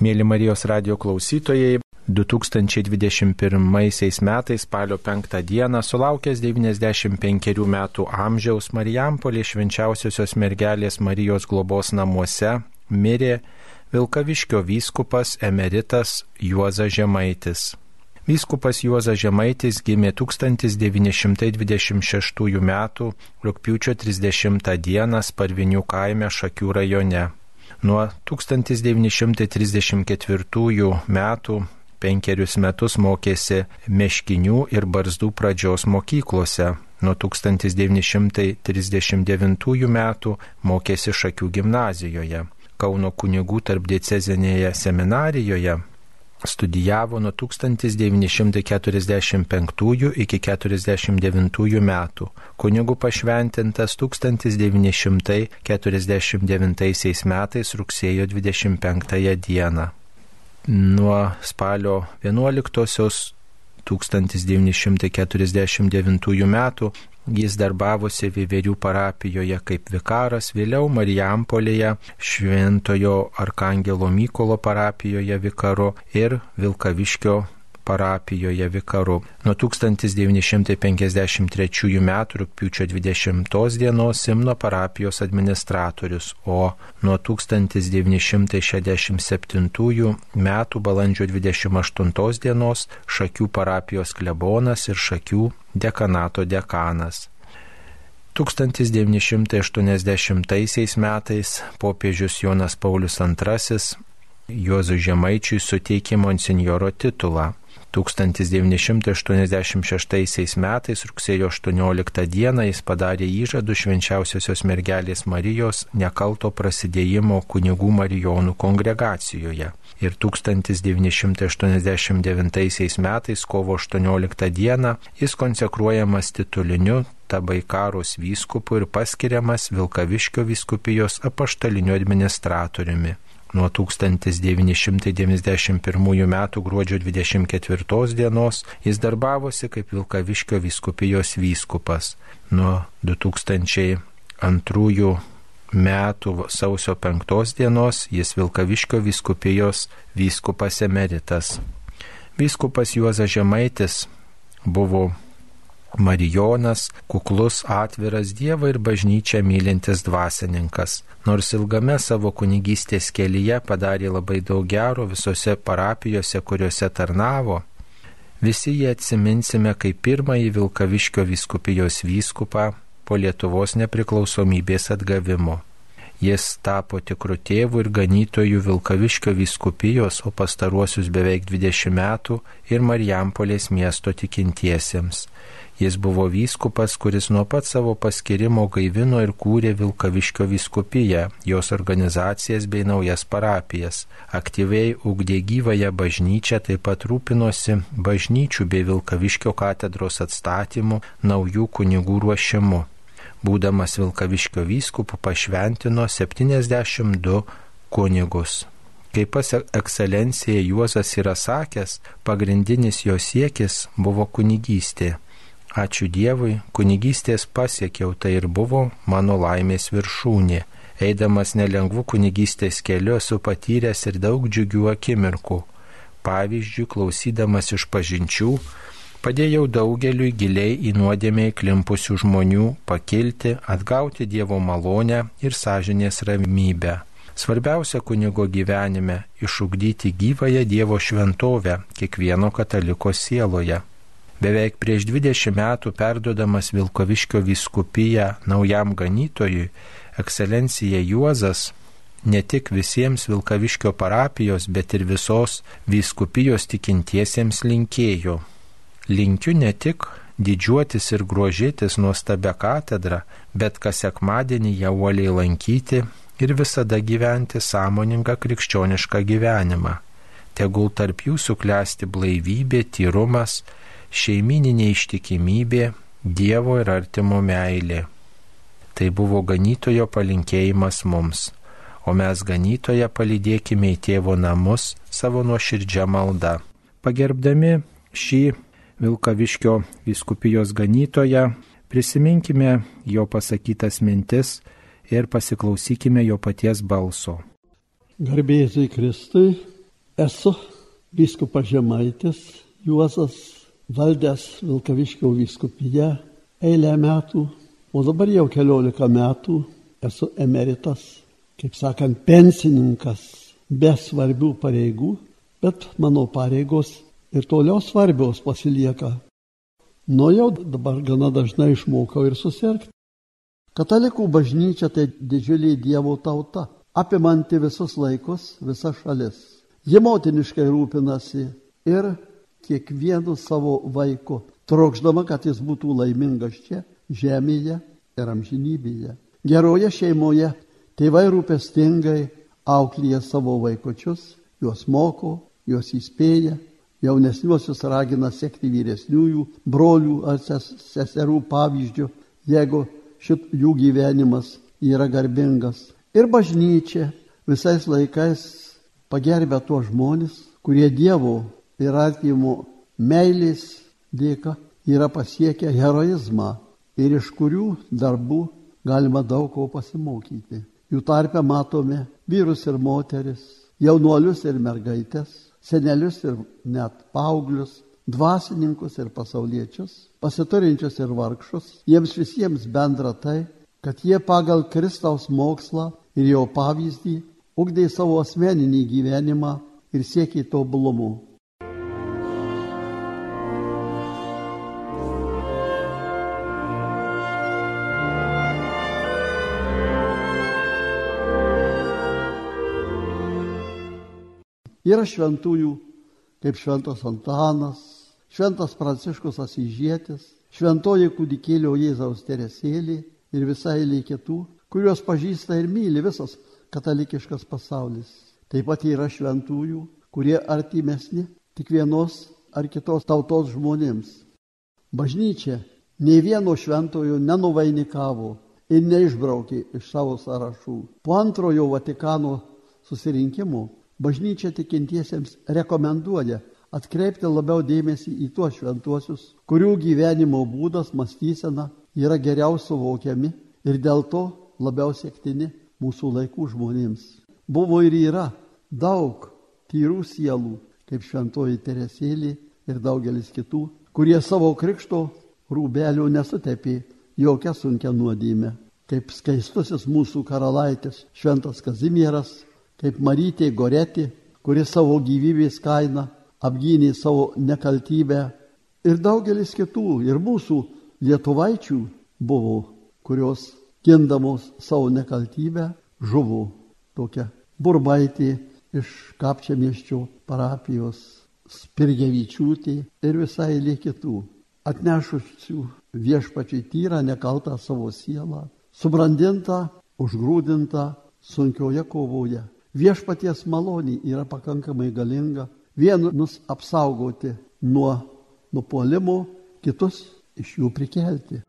Mėly Marijos radio klausytojai, 2021 metais spalio 5 dieną sulaukęs 95 metų amžiaus Marijampolė švenčiausiosios mergelės Marijos globos namuose mirė Vilkaviškio vyskupas emeritas Juozas Žemaitis. Vyskupas Juozas Žemaitis gimė 1926 m. rūpiučio 30 d. Sparvinių kaime Šakių rajone. Nuo 1934 metų penkerius metus mokėsi meškinių ir barzdų pradžios mokyklose. Nuo 1939 metų mokėsi Šakių gimnazijoje. Kauno kunigų tarpdėcezinėje seminarijoje studijavo nuo 1945 iki 1949 metų. Kunigų pašventintas 1949 metais rugsėjo 25 dieną. Nuo spalio 11 1949 metų Jis darbavosi Viverių parapijoje kaip vikaras, vėliau Marijampolėje, Šventojo Arkangelo Mykolo parapijoje vikaru ir Vilkaviškio parapijoje vikaru. Nuo 1953 m. rūpiučio 20 dienos Simno parapijos administratorius, o nuo 1967 m. balandžio 28 dienos Šakių parapijos klebonas ir Šakių dekanato dekanas. 1980 metais popiežius Jonas Paulius II Juozui Žemaičiui suteikė monsinjoro titulą. 1986 metais rugsėjo 18 dieną jis padarė įžadų švenčiausiosios mergelės Marijos nekalto prasidėjimo kunigų Marijonų kongregacijoje. Ir 1989 metais kovo 18 dieną jis konsekruojamas tituliniu Tabaikaros vyskupu ir paskiriamas Vilkaviškio vyskupijos apaštaliniu administratoriumi. Nuo 1991 m. gruodžio 24 dienos jis darbavosi kaip Vilkaviškio viskupijos vyskupas. Nuo 2002 metų sausio 5 dienos jis Vilkaviškio viskupijos vyskupas emeritas. Vyskupas Juozas Žemaitis buvo Marijonas, kuklus, atviras Dievą ir bažnyčią mylintis dvasininkas. Nors ilgame savo kunigystės kelyje padarė labai daug gero visose parapijose, kuriuose tarnavo, visi jį atsiminsime kaip pirmąjį Vilkaviškio viskupijos vyskupą po Lietuvos nepriklausomybės atgavimo. Jis tapo tikru tėvu ir ganytoju Vilkaviškio viskupijos, o pastaruosius beveik 20 metų ir Marijampolės miesto tikintiesiems. Jis buvo vyskupas, kuris nuo pat savo paskirimo gaivino ir kūrė Vilkaviškio vyskupiją, jos organizacijas bei naujas parapijas. Aktyviai ugdė gyvąją bažnyčią, taip pat rūpinosi bažnyčių bei Vilkaviškio katedros atstatymu, naujų kunigų ruošimu. Būdamas Vilkaviškio vyskupu pašventino 72 kunigus. Kaip pas ekscelencija Juozas yra sakęs, pagrindinis jo siekis buvo kunigystė. Ačiū Dievui, kunigystės pasiekiau, tai ir buvo mano laimės viršūnė. Eidamas nelengvų kunigystės keliu esu patyręs ir daug džiugių akimirkų. Pavyzdžiui, klausydamas iš pažinčių, padėjau daugeliui giliai į nuodėmę įklimpusių žmonių pakilti, atgauti Dievo malonę ir sąžinės ramybę. Svarbiausia kunigo gyvenime - išugdyti gyvąją Dievo šventovę kiekvieno kataliko sieloje Beveik prieš 20 metų perdodamas Vilkoviškio vyskupiją naujam ganytojui, ekscelencija Juozas ne tik visiems Vilkaviškio parapijos, bet ir visos vyskupijos tikintiesiems linkėjo. Linkiu ne tik didžiuotis ir grožėtis nuostabę katedrą, bet kas sekmadienį ją uoliai lankyti ir visada gyventi sąmoningą krikščionišką gyvenimą. Tegul tarp jūsų klesti blaivybė, tyrumas, šeimininė ištikimybė, Dievo ir artimo meilė. Tai buvo ganytojo palinkėjimas mums, o mes ganytoje palydėkime į tėvo namus savo nuoširdžią maldą. Pagerbdami šį Vilkaviškio viskupijos ganytoją, prisiminkime jo pasakytas mintis ir pasiklausykime jo paties balso. Garbėsiai Kristai, Esu vyskupas Žemaitis, Juozas valdęs Vilkaviškio vyskupyje eilę metų, o dabar jau keliolika metų esu emeritas, kaip sakant, pensininkas be svarbių pareigų, bet mano pareigos ir toliau svarbios pasilieka. Nu jau dabar gana dažnai išmokau ir susirgti. Katalikų bažnyčia tai didžiulė Dievo tauta, apimanti visus laikus, visas šalis. Ji motiniškai rūpinasi ir kiekvienu savo vaiku, trokšdama, kad jis būtų laimingas čia, žemėje ir amžinybėje. Geroje šeimoje tėvai rūpestingai auklėja savo vaikučius, juos moko, juos įspėja, jaunesniuosius ragina sekti vyresniųjų brolių ar seserų pavyzdžių, jeigu šit jų gyvenimas yra garbingas. Ir bažnyčia visais laikais pagerbė tuos žmonės, kurie Dievo ir artimo meilės dėka yra pasiekę heroizmą ir iš kurių darbų galima daug ko pasimokyti. Jų tarpe matome vyrus ir moteris, jaunuolius ir mergaitės, senelius ir net paauglius, dvasininkus ir pasauliečius, pasiturinčius ir vargšus. Jiems visiems bendra tai, kad jie pagal Kristaus mokslą ir jo pavyzdį ugdė savo asmeninį gyvenimą ir siekė tobulumų. Yra šventųjų kaip šventas Antanas, šventas Pranciškus Asyžėtis, šventoji kūdikėlio Jėzaus Teresėlė ir visai eilė kitų, kuriuos pažįsta ir myli visas katalikiškas pasaulis. Taip pat yra šventųjų, kurie artimesni tik vienos ar kitos tautos žmonėms. Bažnyčia nei vieno šventojo nenuvainikavo ir neišbraukė iš savo sąrašų. Po antrojo Vatikano susirinkimo bažnyčia tikintiesiems rekomenduoja atkreipti labiau dėmesį į tuos šventuosius, kurių gyvenimo būdas, mąstysena yra geriau suvokiami ir dėl to labiau sėktini mūsų laikų žmonėms. Buvo ir yra daug tyrų sielų, kaip šventoji Teresėlė ir daugelis kitų, kurie savo krikšto rūbelių nesutepė jokią sunkę nuodėmę. Kaip skaistusis mūsų karalaitis šventas Kazimieras, kaip Marytė Goretė, kuri savo gyvybės kainą apgynė savo nekaltybę. Ir daugelis kitų, ir mūsų lietuvaičių buvo, kurios gindamos savo nekaltybę, žuvo tokia burbaitė iš Kapčiamieščio parapijos, Spirgevičiūtė ir visai lė kitų, atnešusių viešpačiai tyrą nekaltą savo sielą, subrandintą, užgrūdintą sunkioje kovoje. Viešpaties malonė yra pakankamai galinga vienus apsaugoti nuo nupolimo, kitus iš jų prikelti.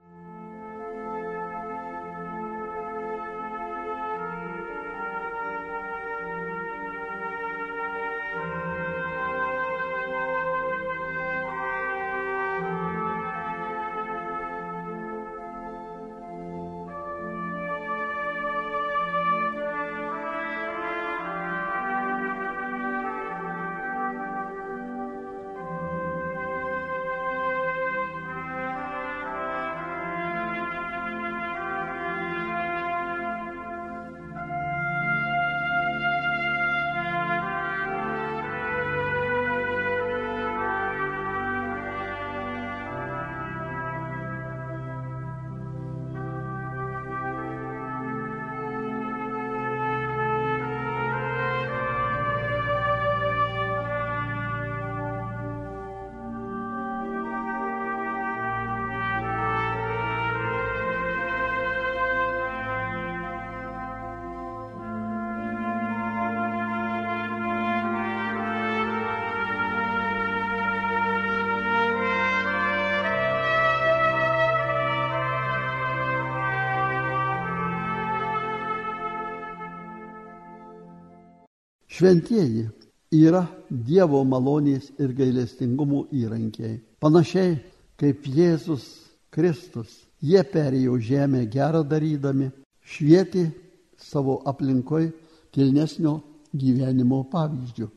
Šventieji yra Dievo malonės ir gailestingumo įrankiai. Panašiai kaip Jėzus Kristus, jie perėjo žemę gerą darydami, švieti savo aplinkoj kilnesnio gyvenimo pavyzdžių.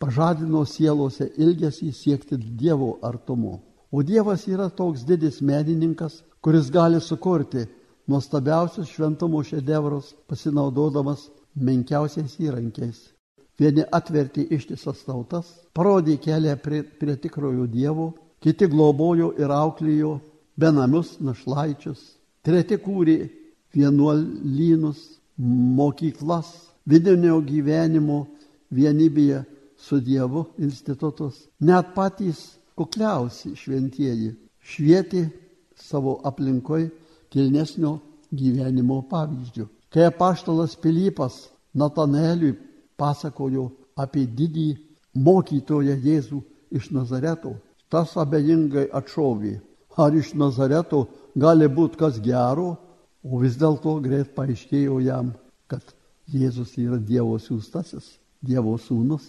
pažadino sielose ilgesį siekti Dievo artumo. O Dievas yra toks didis menininkas, kuris gali sukurti nuostabiausius šventumo šedevrus, pasinaudodamas menkiausiais įrankiais. Vieni atvertė ištisas tautas, parodė kelią prie, prie tikrojo Dievo, kiti globojo ir auklėjo benamius našlaičius, treti kūrė vienuolynus, mokyklas, vidinio gyvenimo vienybėje su Dievu institutus. Net patys kukliausi šventieji švietė savo aplinkoje kilnesnio gyvenimo pavyzdžių. Kai apaštalas Pilypas Nataneliui pasakojo apie didį mokytoją Jėzų iš Nazareto, tas abejingai atšovė, ar iš Nazareto gali būti kas gero, o vis dėlto greit paaiškėjo jam, kad Jėzus yra Dievo siūstasis, Dievo sūnus.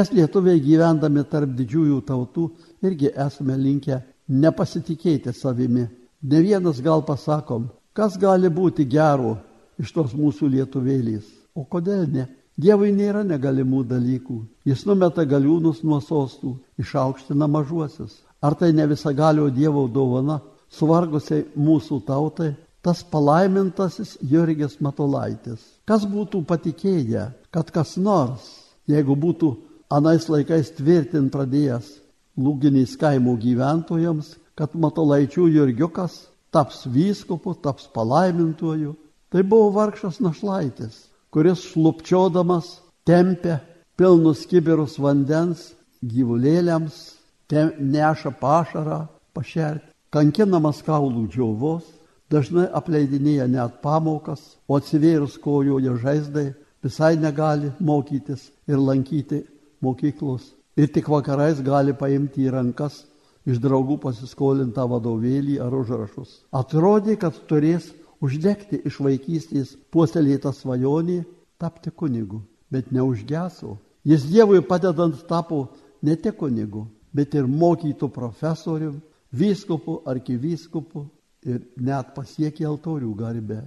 Mes lietuviai gyvendami tarp didžiųjų tautų irgi esame linkę nepasitikėti savimi. Ne vienas gal pasakom, kas gali būti gero iš tos mūsų lietuvėlės. O kodėl ne? Dievui nėra negalimų dalykų. Jis numeta galiūnus nuo sostų, išaukština mažuosius. Ar tai ne visagalio Dievo dovana, suvargusiai mūsų tautai, tas palaimintasis Jurgis Matolaitis. Kas būtų patikėję, kad kas nors, jeigu būtų anais laikais tvirtint pradėjęs lūginės kaimo gyventojams, kad Matolaičių Jurgiukas taps vyskupu, taps palaimintuoju. Tai buvo vargšas našlaitis, kuris šlupčiodamas tempė pilnus kibirus vandens gyvulėliams, neša pašarą pašerti, kankinamas kaulų džiovos, dažnai apleidinėja net pamokas, o atsivėrus kojoje žaizdai visai negali mokytis ir lankyti mokyklos ir tik vakarais gali paimti į rankas iš draugų pasiskolintą vadovėlį ar užrašus. Atrodė, kad turės uždegti iš vaikystės puoselėtą svajonį tapti kunigu, bet neužgeso. Jis Dievui padedant tapo ne tik kunigu, bet ir mokytų profesorių, vyskupu, arkivyskupu ir net pasiekė altorių garbę.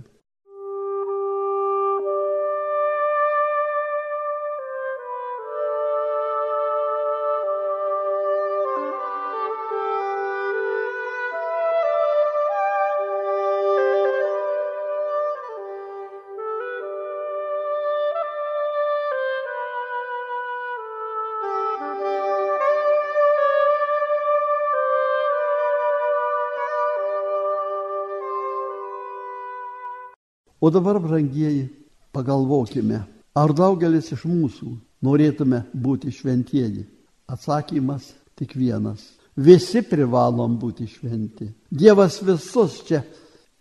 O dabar, brangieji, pagalvokime, ar daugelis iš mūsų norėtume būti šventieji? Atsakymas tik vienas. Visi privalom būti šventi. Dievas visus čia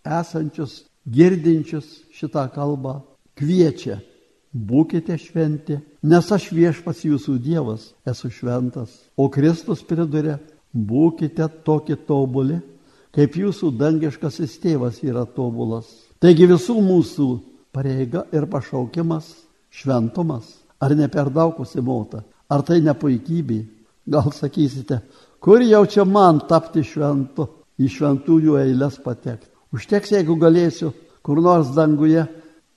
esančius, girdinčius šitą kalbą kviečia. Būkite šventi, nes aš viešpas jūsų Dievas esu šventas. O Kristus priduria, būkite tokie tobuli, kaip jūsų dangiškasis tėvas yra tobulas. Taigi visų mūsų pareiga ir pašaukimas šventumas. Ar ne per daug užsimota? Ar tai ne puikybė? Gal sakysite, kur jau čia man tapti šventu, į šventųjų eilės patekti? Užteks, jeigu galėsiu kur nors danguje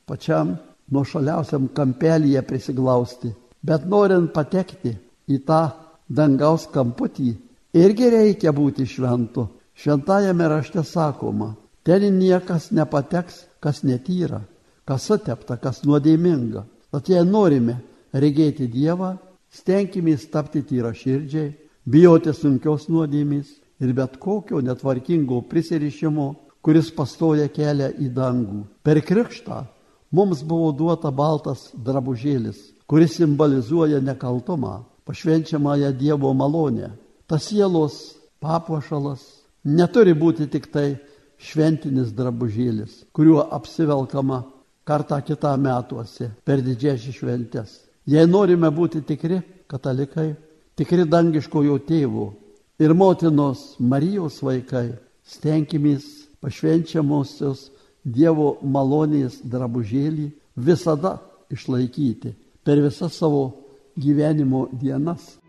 pačiam nuo šaliausiam kampelyje prisiglausti. Bet norint patekti į tą dangaus kamputį, irgi reikia būti šventu. Šventajame rašte sakoma, Ten niekas nepateks, kas netyra, kas sutepta, kas nuodėminga. Tad jei norime regėti Dievą, stenkimės tapti tyra širdžiai, bijoti sunkios nuodėmės ir bet kokio netvarkingo prisirišimo, kuris pastoja kelią į dangų. Per krikštą mums buvo duota baltas drabužėlis, kuris simbolizuoja nekaltumą, pašvenčiamąją Dievo malonę. Tas sielos papuošalas neturi būti tik tai šventinis drabužėlis, kuriuo apsivelkama kartą kitą metuose per didžiąsias šventes. Jei norime būti tikri katalikai, tikri dangiškojo tėvų ir motinos Marijos vaikai, stenkimės pašvenčiamosios Dievo malonės drabužėlį visada išlaikyti per visas savo gyvenimo dienas.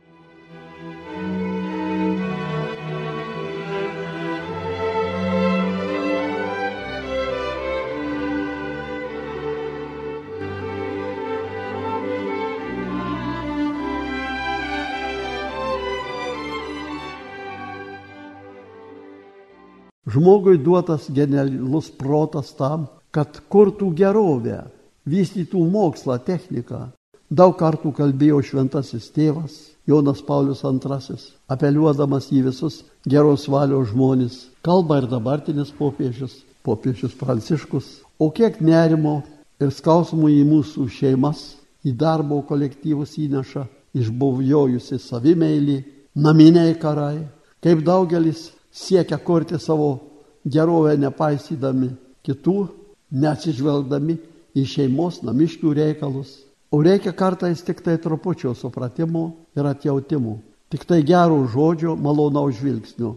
Žmogui duotas genialus protas tam, kad kurtų gerovę, vystytų mokslą, techniką. Daug kartų kalbėjo šventasis tėvas Jonas Paulius II, apeliuodamas į visus geros valios žmonės. Kalba ir dabartinis popiežius, popiežius Pranciškus. O kiek nerimo ir skausmų į mūsų šeimas, į darbo kolektyvus įneša išbuvjojusi savimeilį, naminiai karai, kaip daugelis siekia kurti savo gerovę nepaisydami kitų, neatsižvelgdami į šeimos namiškių reikalus. O reikia kartais tik tai trupučio supratimo ir atjautimų, tik tai gerų žodžio, malonaus žvilgsnių.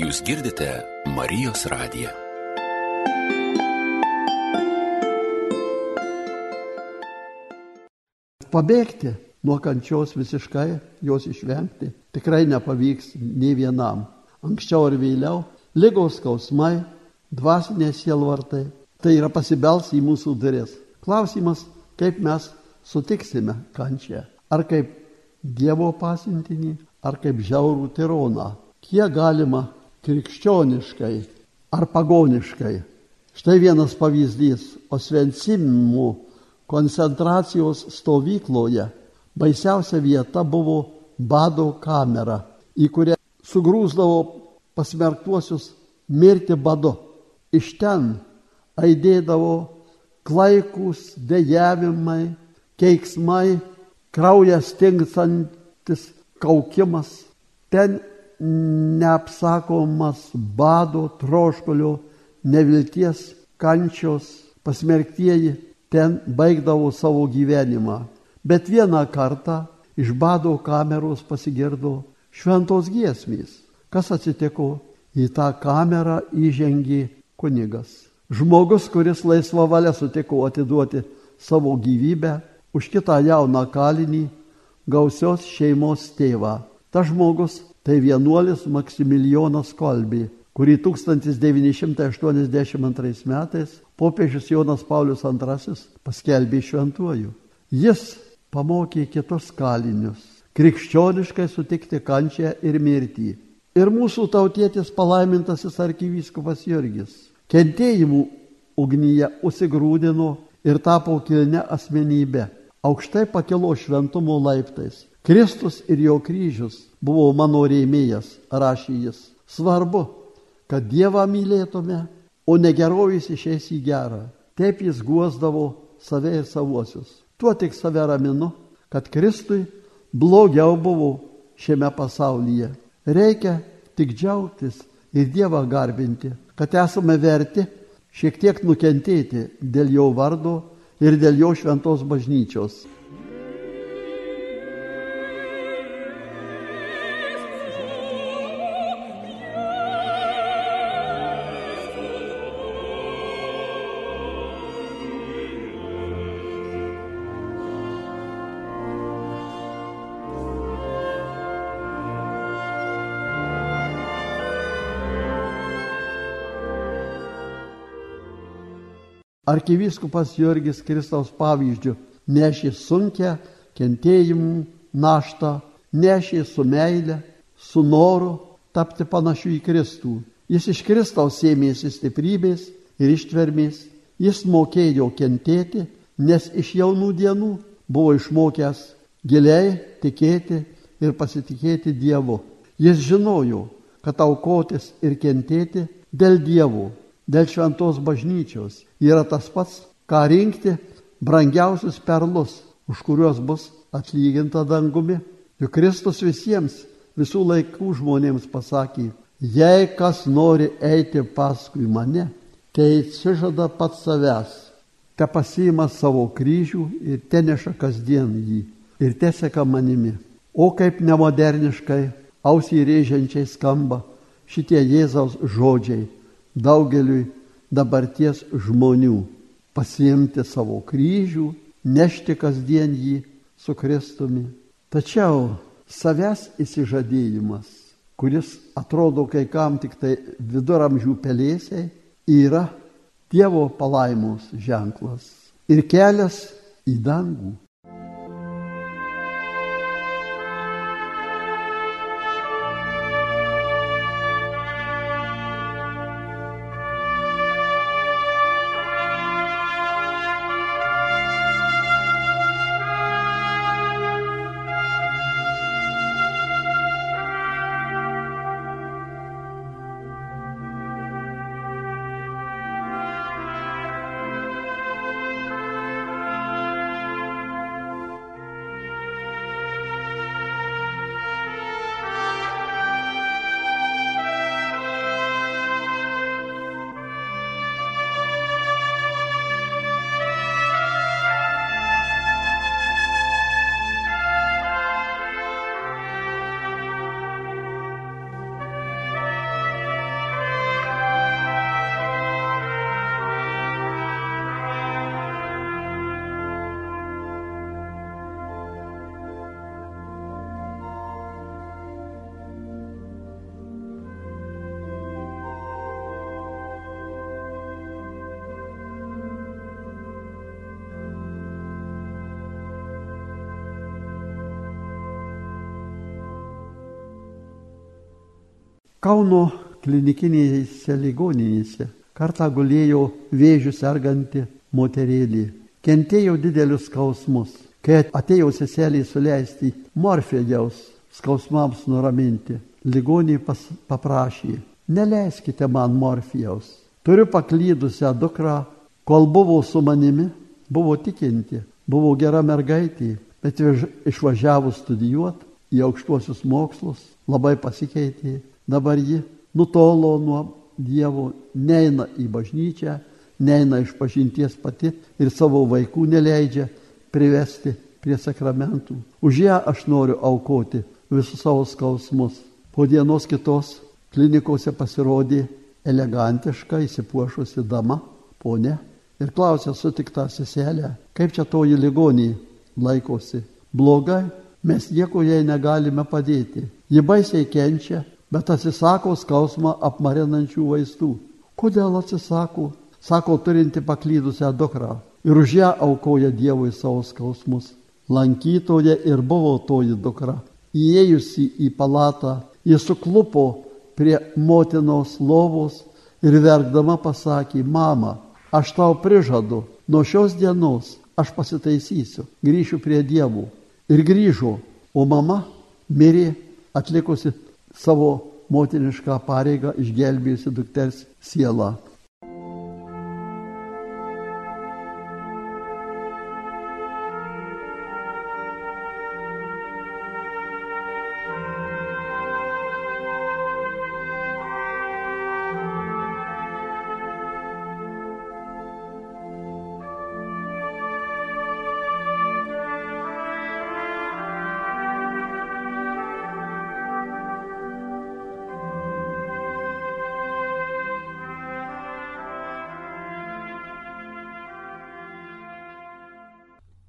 Jūs girdite Marijos radiją. Pabėgti nuo kančios visiškai, jos išvengti tikrai nepavyks nei vienam. Anksčiau ar vėliau lygos skausmai, dvasinės sielvartai, tai yra pasibels į mūsų duris. Klausimas, kaip mes sutiksime kančią. Ar kaip Dievo pasintinį, ar kaip žiaurų tironą. Kiek galima krikščioniškai ar pagoniškai. Štai vienas pavyzdys. Osvensimų koncentracijos stovykloje baisiausia vieta buvo bado kamera, į kurią sugrūzdavo pasmerktuosius mirti badu. Iš ten aidėdavo klaikus dėjavimai, keiksmai, kraujas tinksantis kaukimas, ten neapsakomas bado, troškulio, nevilties, kančios, pasmerktieji ten baigdavo savo gyvenimą. Bet vieną kartą iš bado kameros pasigirdo šventos giesmės. Kas atsitiko? Į tą kamerą įžengė kunigas. Žmogus, kuris laisvą valią sutiko atiduoti savo gyvybę už kitą jauną kalinį, gausios šeimos tėvą. Ta žmogus tai vienuolis Maksimilijonas Kolbė, kurį 1982 metais popiežius Jonas Paulius II paskelbė šventuoju. Jis pamokė kitus kalinius krikščioniškai sutikti kančią ir mirtį. Ir mūsų tautietis palaimintasis arkivyskupas Jurgis kentėjimų ugnyje užsigrūdino ir tapo kilne asmenybė. Aukštai pakilo šventumo laiptais. Kristus ir jo kryžius buvo mano rėmėjas, rašė jis. Svarbu, kad Dievą mylėtume o negerovės išeis į gerą. Taip jis guosdavo save ir savuosius. Tuo tik save raminu, kad Kristui blogiau buvo šiame pasaulyje. Reikia tik džiaugtis ir Dievą garbinti, kad esame verti šiek tiek nukentėti dėl jo vardo ir dėl jo šventos bažnyčios. Arkivyskupas Jurgis Kristaus pavyzdžių nešė sunkę kentėjimų naštą, nešė su meile, su noru tapti panašiu į Kristų. Jis iš Kristaus ėmėsi stiprybės ir ištvermės, jis mokėjo kentėti, nes iš jaunų dienų buvo išmokęs giliai tikėti ir pasitikėti Dievu. Jis žinojo, kad aukotis ir kentėti dėl Dievo dėl šventos bažnyčios yra tas pats, ką rinkti brangiausius perlus, už kuriuos bus atlyginta dangumi. Juk Kristus visiems, visų laikų žmonėms pasakė, jei kas nori eiti paskui mane, tai atsižada pats savęs, te pasiima savo kryžių ir te neša kasdien jį ir teseka manimi. O kaip nemoderniškai, ausį rėžiančiai skamba šitie Jėzaus žodžiai daugeliui dabarties žmonių pasiimti savo kryžių, nešti kasdien jį su Kristumi. Tačiau savęs įsižadėjimas, kuris atrodo kai kam tik tai viduramžių pelėsiai, yra Dievo palaimos ženklas ir kelias į dangų. Kauno klinikinėse ligoninėse kartą gulėjo vėžių serganti moterėlį. Kentėjo didelius skausmus. Kai atėjo seselį suleisti morfėjaus skausmams nuraminti, ligoniai pas, paprašė, neleiskite man morfijaus. Turiu paklydusią dukrą, kol buvo su manimi, buvo tikinti, buvo gera mergaitė, bet išvažiavus studijuoti į aukštuosius mokslus labai pasikeitė Dabar ji nutolo nuo Dievo, neina į bažnyčią, neina iš pažinties pati ir savo vaikų neleidžia privesti prie sakramentų. Už ją aš noriu aukoti visus savo skausmus. Po dienos kitos klinikose pasirodė elegantiška įsipuošusi dama, ponė, ir klausė sutiktą seselę, kaip čia toji ligonį laikosi. Blogai, mes nieko jai negalime padėti. Ji baisiai kenčia, bet atsisako skausmą apmarinančių vaistų. Kodėl atsisako? Sako turinti paklydusią dukrą ir už ją aukoja Dievui savo skausmus. Lankytoje ir buvo toji dukra. Įėjusi į palatą, ji suklupo prie motinos lovos ir verkdama pasakė, mama, aš tau prižadu, nuo šios dienos aš pasitaisysiu, grįšiu prie dievų. Ir grįžo, o mama mirė atlikusi savo motinišką pareigą išgelbėjusi dukters sielą.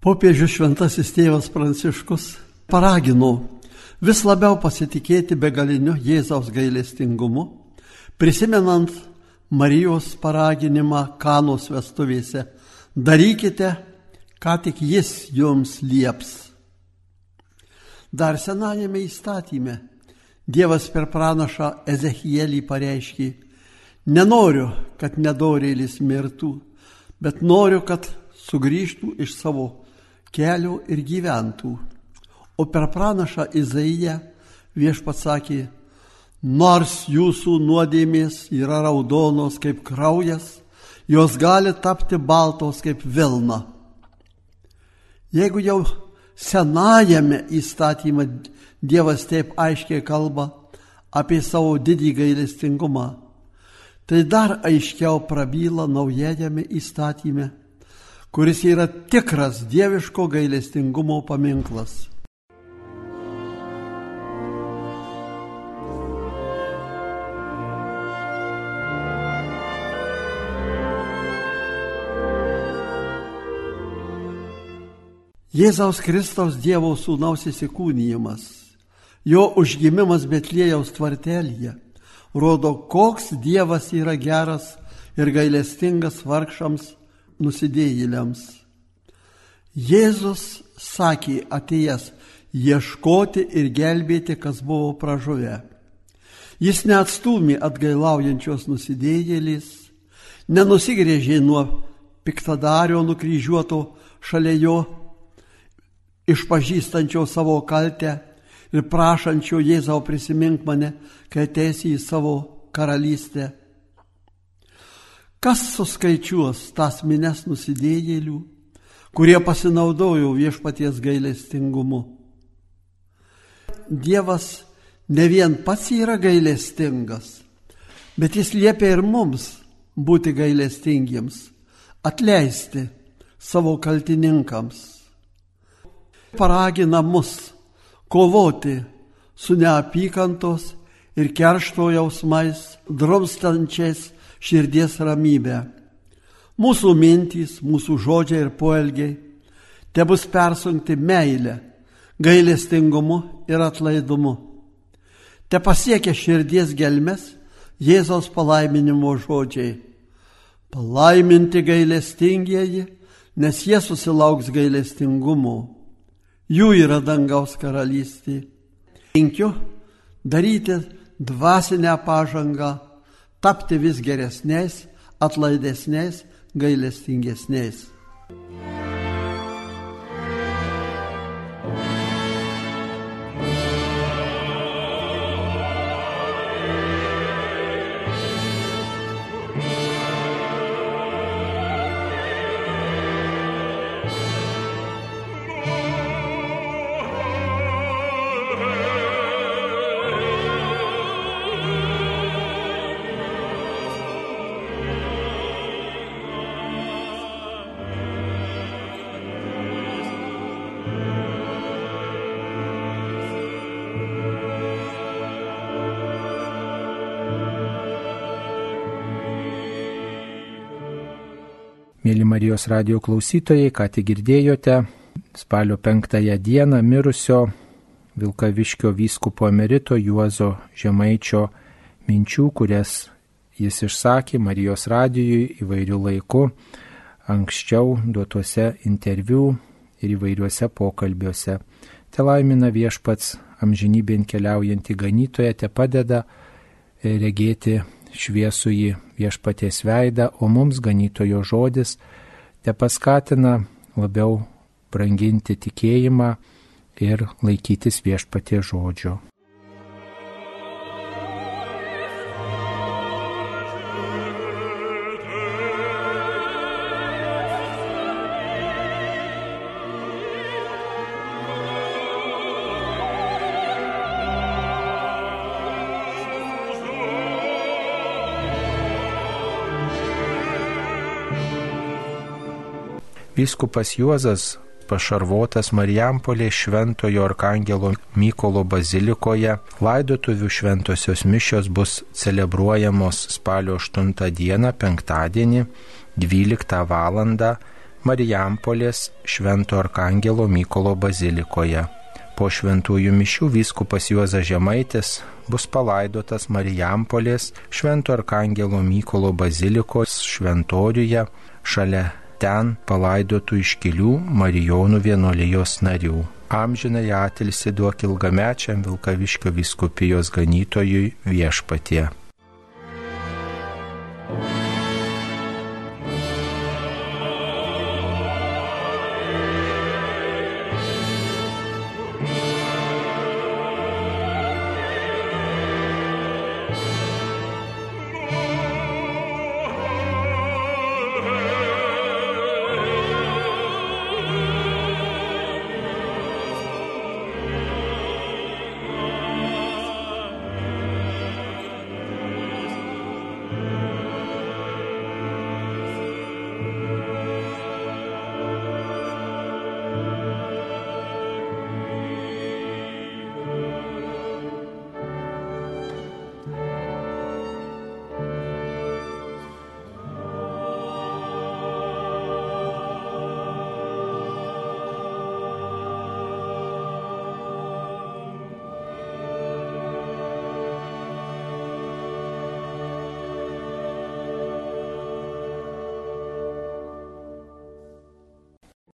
Popiežius šventasis tėvas Pranciškus paragino vis labiau pasitikėti begaliniu Jėzaus gailestingumu, prisimenant Marijos paraginimą kanos vestuvėse - darykite, ką tik jis jums lieps. Dar senajame įstatyme Dievas per pranašą Ezechielį pareiškė, nenoriu, kad nedorėlis mirtų, bet noriu, kad sugrįžtų iš savo kelio ir gyventų. O per pranašą Izaiją viešpats sakė, nors jūsų nuodėmės yra raudonos kaip kraujas, jos gali tapti baltos kaip vilna. Jeigu jau senajame įstatymą Dievas taip aiškiai kalba apie savo didį gailestingumą, tai dar aiškiau prabyla naujajame įstatyme kuris yra tikras dieviško gailestingumo paminklas. Jėzaus Kristaus Dievo sūnaus įsikūnijimas, jo užgimimas Betlėjaus tvartelėje, rodo, koks Dievas yra geras ir gailestingas vargšams nusidėjėliams. Jėzus sakė atėjęs ieškoti ir gelbėti, kas buvo pražuvę. Jis neatstumė atgailaujančios nusidėjėlės, nenusigrėžė nuo piktadario nukryžiuoto šalia jo, išpažįstančio savo kaltę ir prašančio Jėzau prisimink mane, kai ateisi į savo karalystę. Kas suskaičiuos tas mines nusidėjėlių, kurie pasinaudojo viešpaties gailestingumu? Dievas ne vien pats yra gailestingas, bet jis liepia ir mums būti gailestingiems, atleisti savo kaltininkams. Paragina mus kovoti su neapykantos ir keršto jausmais, drumstančiais širdies ramybę. Mūsų mintys, mūsų žodžiai ir poelgiai te bus persunkti meilę gailestingumu ir atlaidumu. Te pasiekia širdies gelmes Jėzaus palaiminimo žodžiai. Palaiminti gailestingieji, nes jie susilauks gailestingumo. Jų yra dangaus karalystė. Linkiu daryti dvasinę pažangą, tapti vis geresniais, atlaidesniais, gailestingesniais. Mėly Marijos radio klausytojai, ką tik girdėjote, spalio penktąją dieną mirusio Vilkaviškio vyskupo emerito Juozo Žemaičio minčių, kurias jis išsakė Marijos radijui įvairių laikų, anksčiau duotuose interviu ir įvairiuose pokalbiuose. Te laimina viešpats amžinybėn keliaujantį ganytoją, te padeda regėti šviesų į viešpaties veidą, o mums ganytojo žodis te paskatina labiau branginti tikėjimą ir laikytis viešpaties žodžio. Vyskupas Juozas pašarvotas Marijampolė Šventojo Arkangelo Mykolo bazilikoje. Laidotuvių šventosios mišios bus celebruojamos spalio 8 dieną, penktadienį, 12 val. Marijampolės Švento Arkangelo Mykolo bazilikoje. Po šventųjų mišių vyskupas Juozas Žemaitis bus palaidotas Marijampolės Švento Arkangelo Mykolo bazilikos šventoriuje šalia ten palaidotų iškilių Marijonų vienolijos narių. Amžinai atilsi duok ilgamečiam Vilkaviškio viskupijos ganytojui viešpatie.